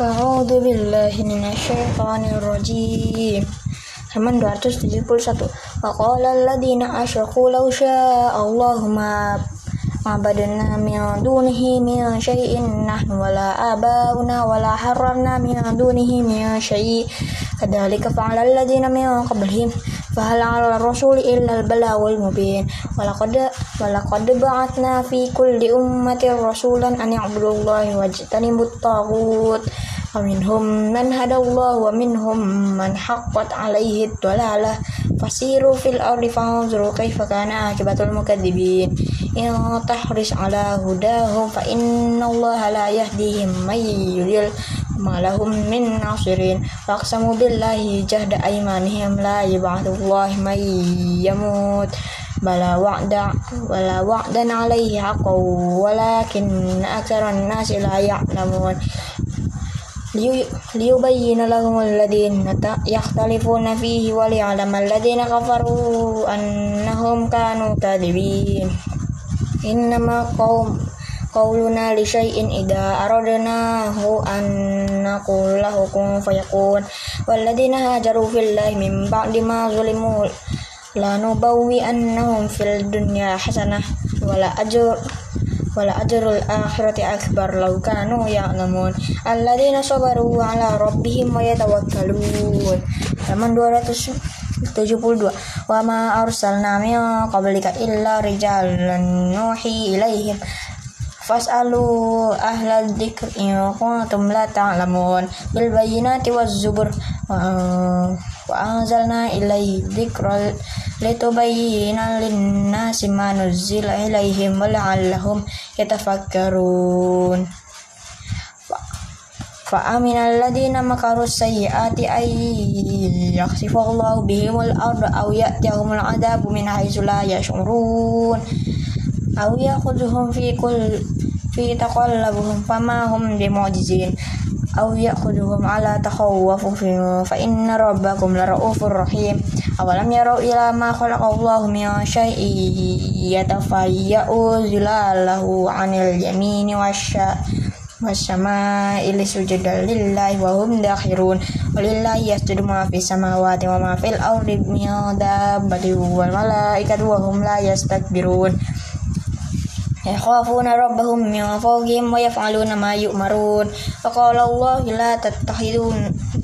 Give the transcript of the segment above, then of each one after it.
A'udzu billahi minasyaitonir rajim. Halaman 271. Wa qala alladziina asyraku law syaa Allahumma ma'badna min dunihi min syai'in nahnu wala abauna wala harramna min dunihi min syai'. Kadzalika fa'ala alladziina min qablihim. فهل على الرسول إلا البلاغ المبين؟ ولقد ولقد بعثنا في كل أمة رسولا أن يعبدوا الله واجتنبوا الطاغوت. ومنهم من هدى الله ومنهم من حقت عليه الضلالة. فسيروا في الأرض فانظروا كيف كان عاقبة المكذبين. إن تحرص على هداهم فإن الله لا يهديهم من يضل ما لهم من ناصرين فاقسموا بالله جهد أيمانهم لا يبعث الله من يموت بلا وعدا ولا وعدا عليه حقا ولكن أكثر الناس لا يعلمون ليبين لهم الذين يختلفون فيه وليعلم الذين كفروا أنهم كانوا كاذبين إنما قوم qauluna li ida idza aradnahu an kula hukum fayakun. Waladina hajaru fillahi min ba'di ma zulimu lanubawwi annahum fil dunya hasana. wala ajr wala ajrul akhirati akbar law kanu ya'lamun. Alladzina sabaru ala rabbihim wa yatawakkalun. Halaman 272 wa ma arsalna min qablika illa rijalan nuhi ilaihim فاسألوا أهل الذكر إن كنتم لا تعلمون. بالبينات والزبر آه، وأنزلنا إليه الذكر لتبين للناس ما نزل إليهم ولعلهم يتفكرون. فأمن الذين مكروا السيئات أن يخسف الله بهم الأرض أو يأتيهم العذاب من حيث لا يشعرون. أو يأخذهم في كل في تقلبهم فما هم بمعجزين أو يأخذهم على تخوف فإن ربكم لرؤوف رحيم أولم يروا إلى ما خلق الله من شيء يتفيأ ظلاله عن اليمين والشمائل سجدا لله وهم داخرون ولله يسجد ما في السماوات وما في الأرض من دابة والملائكة وهم لا يستكبرون يخافون ربهم من فوقهم ويفعلون ما يؤمرون فقال الله لا تتخذوا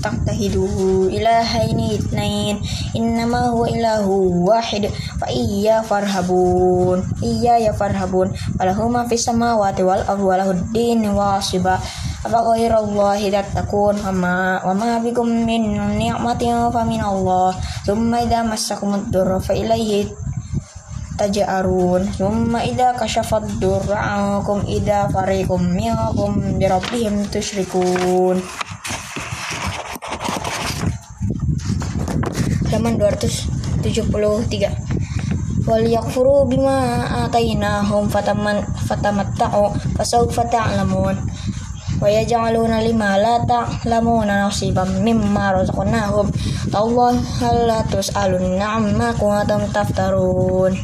تتخذوا إلهين اثنين إنما هو إله واحد فإيا فارهبون إياي فارهبون وله ما في السماوات والأرض وله الدين واصبا أفغير الله تتقون وما, وما بكم من نعمة فمن الله ثم إذا مسكم الضر فإليه taj'arun summa idza kashafat durra ankum idza fariqum minhum bi rabbihim tusyrikun. Halaman 273 wal yakfuru bima atainahum fataman fatamatta'u fasawfa ta'lamun. Wa yaj'aluna lima la ta'lamuna nasiban mimma razaqnahum. Allah hal la tus'alun amma kuntum taftarun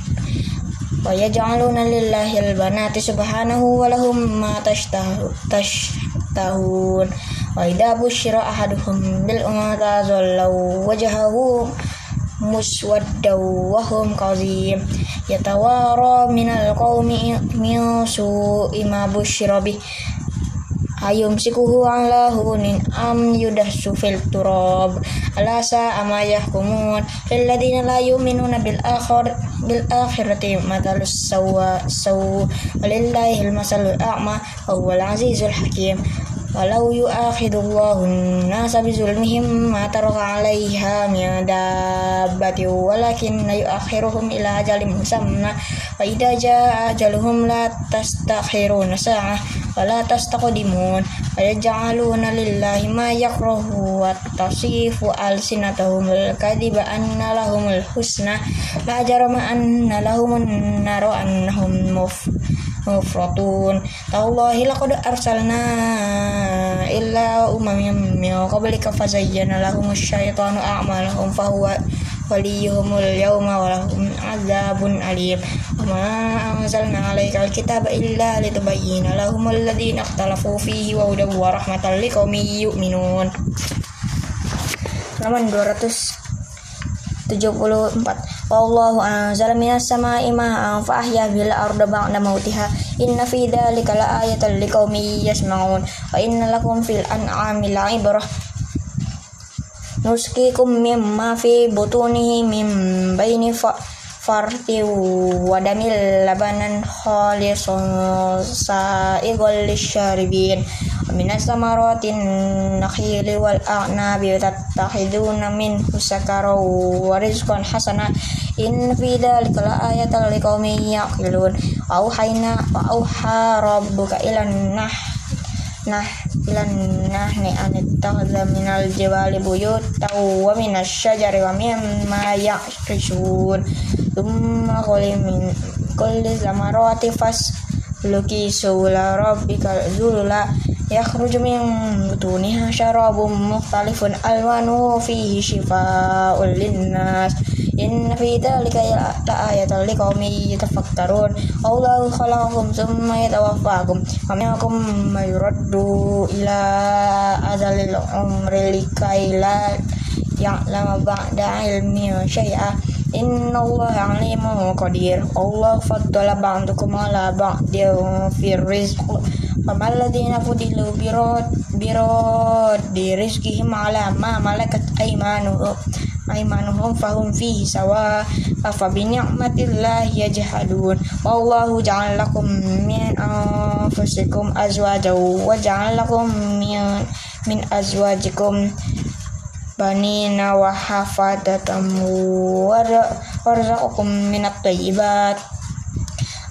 Wajah yaj'aluna lillahi al-banati subhanahu wa lahum ma tashtahu tashtahun. Wa idza bushira ahaduhum bil umatha zallu wajhahu muswaddaw wa hum kazim. Yatawara minal qaumi min su'i ma به ayumsikuhu ala hunin am yudahsu fil turab. Ala sa'a ma yahkumun lil ladina la yu'minuna bil akhir bil akhirati matalus sawa saw. Walillahi al masalul a'ma wa huwal azizul hakim. Walau yu'akhidullahu an-nasa bizulmihim ma taraka 'alaiha min dabbati walakin yu'akhiruhum ila ajalin musamma. Wa idza jaa ajaluhum la tastakhiruna sa'ah wa la tastaqdimun wa yaj'aluna lillahi ma yakrahu wa tasifu alsinatahum al-kadhiba anna lahumul husna la jarama anna lahumun naru annahum muf mufratun tallahi laqad arsalna illa umam min qablika fazayyana lahum asyaitanu a'malahum fahuwa وليهم اليوم ولهم عذاب أليم وما أنزلنا عليك الكتاب إلا لتبين لهم الذين اختلفوا فيه وهدى ورحمة لقوم يؤمنون halaman 274 Wallahu anzala minas sama'i ma'an fa ahya bil arda ba'da mautiha inna fi dzalika laayatan liqaumin yasma'un wa inna lakum fil an'ami la'ibrah nuskikum mimma fi butunihi min baini fa farti wadamil labanan khalisun sa'iqal lisyaribin minas samaratin nakhili wal a'nabi tattakhiduna min husakara wa rizqan hasana in fi dhalika la ayatan liqaumin yaqilun auhayna nah nah ilan nahni an ittakhadha minal jibali buyutan wa minas syajari wa mimma ya'rishun. Thumma qul min kulli zamarati fas luki sula rabbikal zulula yakhruju min butuniha syarabun mukhtalifun alwanu fihi shifaa'un linnas. in fi dhalika la ayatan liqaumin yatafakkarun Allahu khalaqakum thumma yatawaffakum wa minkum may yuraddu ila azalil umri likai la ya'lama ba'da ilmi syai'a inna Allah alimun qadir Allah faddala ba'dukum ala ba'din fi rizq Faman ladina fudilu birod birod di rizkihim ala ma aimanuhum fahum fihi sawa afa bi ni'matillahi yajhadun wallahu ja'al lakum min anfusikum azwajan wa ja'al lakum min min azwajikum banina wa hafadatam warzaqakum minat thayyibat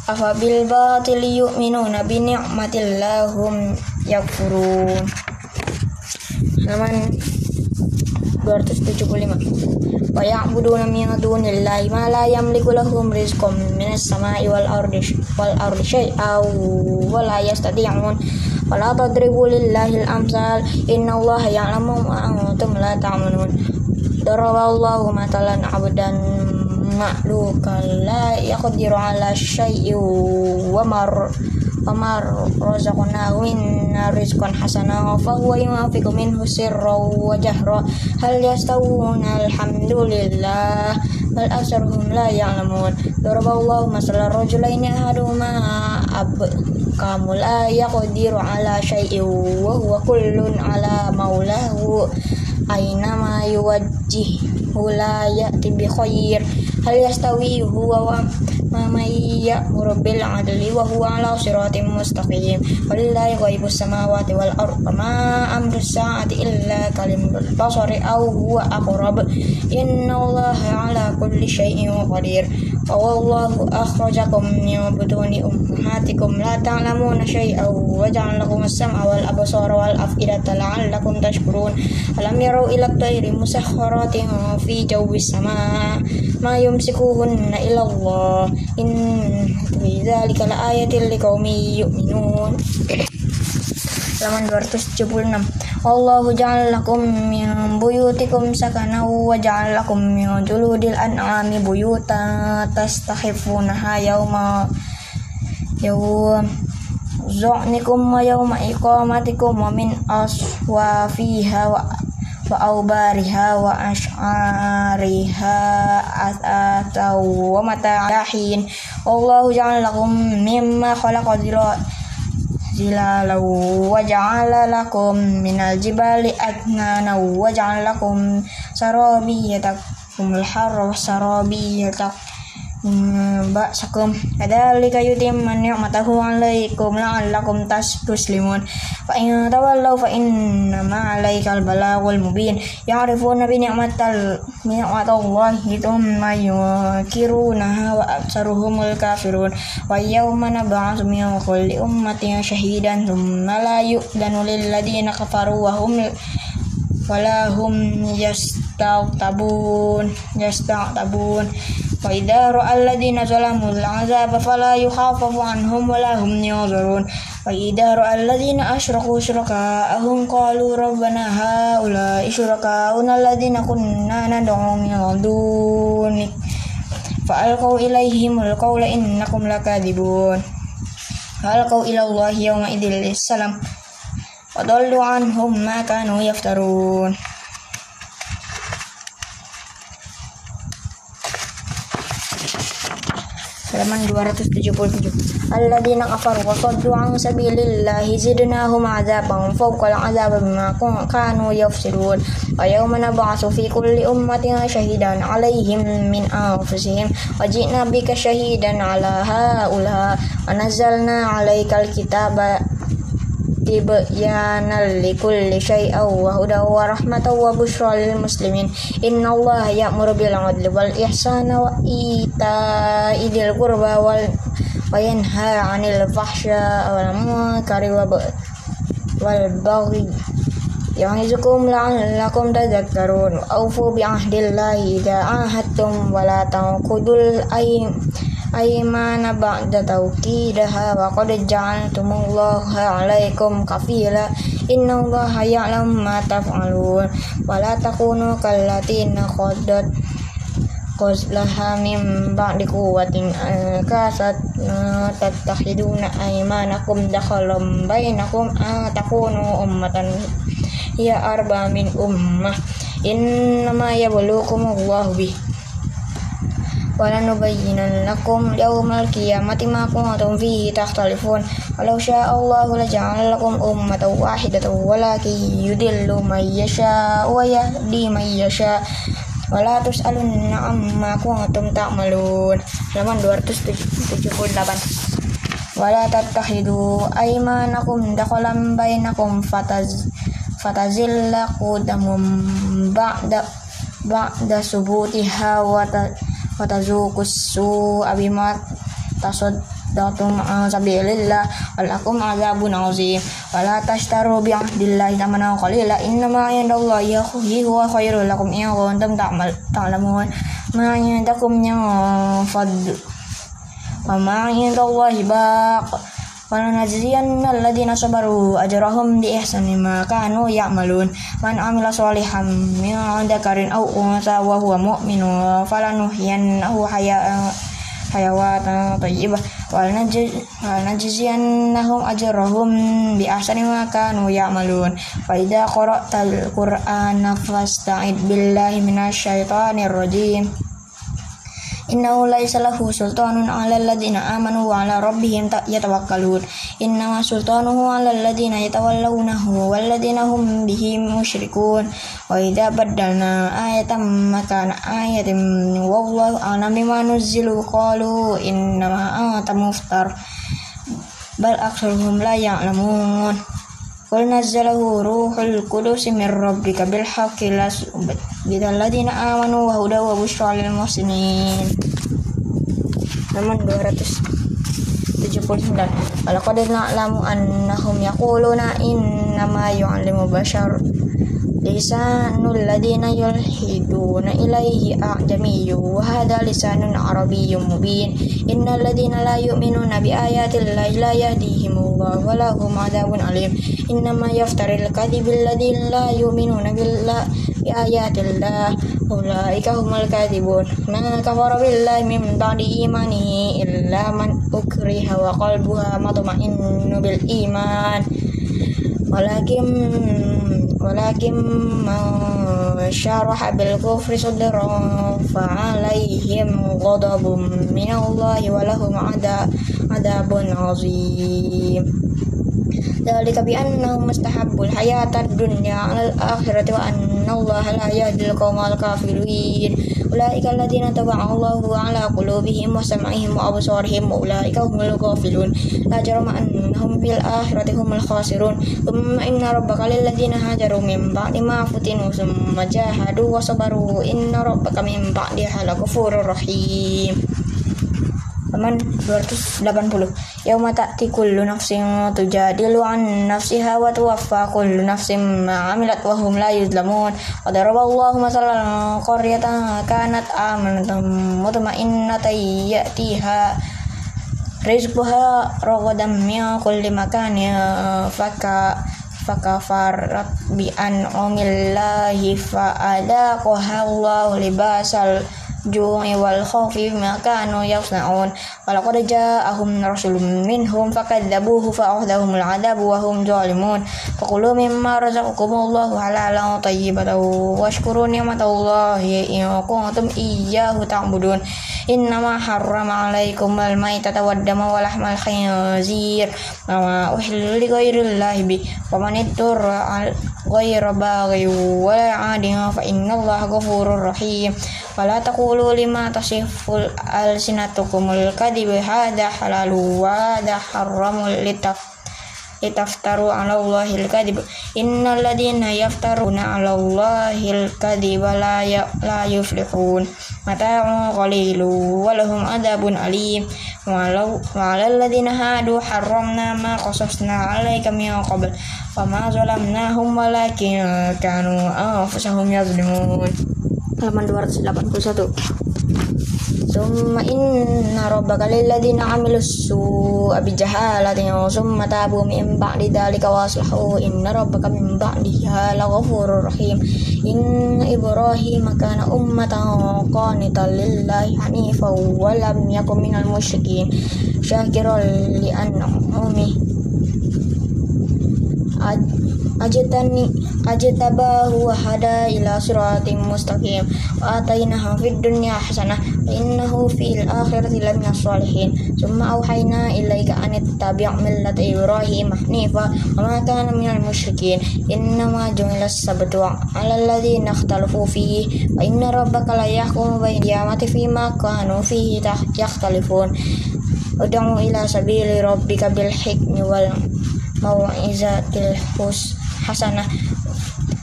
afabil batil yu'minuna bi ni'matillahum yakfurun halaman 275 wa ya'buduna min dunillahi ma la yamliku lahum rizqan minas sama'i wal ardi wal ardi syai'aw wa la yastati'un. Wala tadribu lillahi al-amsal. Innallaha ya'lamu ma antum la ta'lamun daraballahu matalan 'abdan ma'lukan. La yaqdiru ala syai'in wa mar wa mar razaqnahu minna rizqan hasana fa huwa yunfiqu minhu sirra wa jahra. Hal yastawuna alhamdulillah bal aktsaruhum la ya'lamun. Daraballahu masalan rajulaini ahaduhuma ab kamu la yaqdiru ala syai'in wa huwa kullun ala maulahu. Aina ma yuwajjih la ya'ti bi khair hal yastawi huwa wa ma may ya'muru bil adli wa huwa ala siratin mustaqim. Walillahi ghaibus samawati wal ard. Ma amru sa'ati illa kalim basari aw huwa aqrab. Inna allaha ala kulli syai'in qadir. Wa wallahu akhrajakum min butuni ummahatikum. La ta'lamuna syai'an wa ja'ala lakum as-sam'a wal absara wal in fi dzalika laayatil liqaumin yu'minun. Halaman 276 Allahu ja'al lakum min buyutikum sakana wa ja'al lakum min juludil an'ami buyutan tastahifunaha yawma yawma zu'nikum wa yawma iqamatikum wa min aswafiha wa wa aubariha wa ash'ariha atau wa mata'ahin. Allahu ja'ala lakum mimma khalaqa zilalau wa ja'ala lakum minal jibali aknana wa ja'ala lakum sarabiyatakum al-harra wa sarabiyatakum ba'sakum kadzalika yutimmu ni'matahu 'alaikum la'allakum taslimun fa in tawallaw fa inna ma 'alaikal balaghul mubin. Ya'rifuna bi ni'matal ni'matallahi thumma yunkirunaha wa aktsaruhumul kafirun. Wa yawma nab'atsu min kulli ummatin shahidan thumma la وإذا رأى الذين ظلموا العذاب فلا يخافف عنهم ولا هم ينظرون. وإذا رأى الذين أشركوا شركاءهم قالوا ربنا هؤلاء شركاؤنا الذين كنا ندعو من دونك فألقوا إليهم القول إنكم لكاذبون. فألقوا إلى الله يومئذ السلام. وضلوا عنهم ما كانوا يفترون. Halaman 277 alladzina kafaru wa saddu an sabilillahi zidnahum adzaban fawqa al'adzab bima kanu yafsirun. Wa yawma nab'atsu fi kulli ummatin shahidan 'alaihim min anfusihim. Wa ji'na bika shahidan 'ala haula wa nazzalna 'alaikal kitaba tibyanan likulli syai'in wa hudan wa rahmatan wa busyra lil muslimin. Innallaha ya'muru bil 'adli wal ihsani wa ita'i dzil wal wa yanha 'anil fahsya'i wal munkari wa wal baghi aymana ba'da tawkidaha wa qad ja'altumullaha 'alaikum kafila. Innallaha ya'lamu ma taf'alun. Wa la takunu kallatina qaddat qazlaha min ba'di quwwatin kasat tattakhiduna aymanakum dakhalam ولنبينن لكم يوم القيامة ما كنتم فيه تختلفون ولو شاء الله لجعل لكم أمة واحدة ولكن يدل من يشاء ويهدي من يشاء ولا تسألن عما كنتم تعملون halaman 278 ولا تتخذوا أيمانكم دخلا بينكم فتز فتزل قدم بعد بعد ثبوتها وتزل watazukus su abima tasaddaqtum an sabilillah walakum azabun azim wala tashtaru bi ahdillahi thamana qalila innama indallahi huwa khairul lakum in kuntum ta'lamun ma indakum yanfad wa ma indallahi baq ولنجزين الذين صبروا أجرهم بإحسن ما كانوا يعملون من عمل صالحا من ذكر أو أنثى وهو مؤمن فلنحيينه حياة حيوات طيبة ولنجزينهم أجرهم بأحسن ما كانوا يعملون فإذا قرأت القرآن فاستعذ بالله من الشيطان الرجيم innahu laisa lahu sultanun 'alal ladzina amanu wa 'ala rabbihim yatawakkalun. Innama sultanuhu 'alal ladzina yatawallawnahu wal ladzina hum bihi musyrikun. Wa idza badalna ayatan makana ayatin wallahu a'lam bima nuzzilu qalu innama anta muftar bal aktsaruhum la ya'lamun Qul nazzalahu ruhul qudus min rabbika bil haqqi bidal ladina amanu wa huda wa busyra lil muslimin. Nomor 279. Walaqad na'lamu annahum yaquluna innama yu'allimu bashar lisanul ladina yulhiduna ilaihi a'jamiyyu wa hadha lisanun arabiyyun mubin innal ladina la yu'minuna bi ayatillahi la yahdihimullahu wa lahum adabun alim innama yaftaril kadhibil ladina la yu'minuna billahi bi ayatillah ulaika humul kadhibun man kafara billahi min ba'di imanihi illa man ukriha wa qalbuha matma'innu bil iman walakin walakin man syaraha bil kufri sadran fa alaihim adabun azim Dzalika bi annahum mustahabbul hayatad dunya 'alal akhirati wa anna Allah la yahdil qaumal kafirin. Ulaika alladziina taba'a Allahu 'ala qulubihim wa sam'ihim wa absarihim wa ulaika humul ghafilun. La jarama annahum fil akhirati humul khasirun. Thumma inna rabbaka lil ladziina hajaru min futinu thumma jahadu wa sabaru inna rabbaka min ba'diha laghafurur rahim. Halaman 280 yauma ta'ti kullu nafsin tujadilu an nafsiha wa tuwaffa kullu nafsin ma 'amilat wa hum la yuzlamun. Wa daraballahu masalan qaryatan kanat amanatan mutma'innatan ya'tiha rizquha ragadan min kulli makan. Faka fakafarat bi an umillahi fa adaqaha Allahu libasal ju'i wal khawfi bima kanu yasna'un. Walaqad ja'ahum rasulun minhum fakadzabuhu fa'akhadhahum al'adabu wa hum zalimun. Faqulu mimma razaqakumullahu halalan tayyibatan washkuru ni'matallahi in kuntum iyyahu ta'budun. Innama harrama 'alaikum al-maitata wad-dama wa lahmal khinzir. Wa uhilla li ghairillahi bi. Wa man ittara ghayra baghi wa 'adin fa innallaha ghafurur rahim wala taqulu lima tasiful alsinatukumul kadhibu hadha halalu wa hadha haramu litaf litaftaru ala Allahil kadhib innal ladina yaftaruna ala Allahil kadhiba la ya, la yuflihun. Mata'un qalilu wa lahum adabun alim. Walau walal ladina hadu harramna ma qasasna alaika min qabl. Wa ma zalamnahum walakin kanu anfusahum yazlimun halaman 281 Summa inna rabbaka lilladina amilus su'a bijahalatin summa tabu min ba'di dhalika wa aslahu inna rabbaka min ba'diha laghafurur rahim. Inna ibrahim kana ummatan qanitan lillahi hanifan wa lam yakun minal musyrikin syakiran li an'amihi ajtani ajtabahu wa hada ila siratim mustaqim. Wa atainahu fid dunya hasanah wa innahu fil akhirati laminas salihin. Summa auhayna ilaika an tattabi' millata ibrahim hanifa wa ma kana minal musyrikin innama ju'ila as-sabtu 'ala alladhina ikhtalafu fihi wa inna rabbaka la yahkumu bainal qiyamati fima kanu fihi yakhtalifun. Ud'u ila sabili rabbika bil hikmi wal mau'izatil hus hasanah.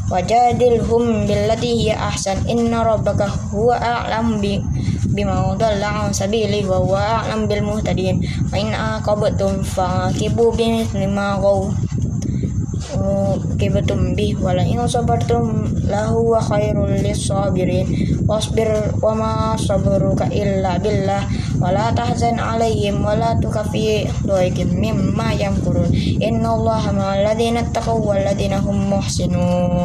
Wajadilhum billati hiya ahsan. Inna rabbaka huwa a'lam bi bima dhalla an sabili wa huwa a'lam bil muhtadin. Wa in aqabtum faqibu bi mithli ma kibatum bih wala in sabartum lahu wa khairul lisabirin wasbir wa ma sabruka illa billah. Wala tahzan alaihim wala tukafi doikim mimma yamkurun. Innallaha ma'al ladina taqaw wal ladina hum muhsinun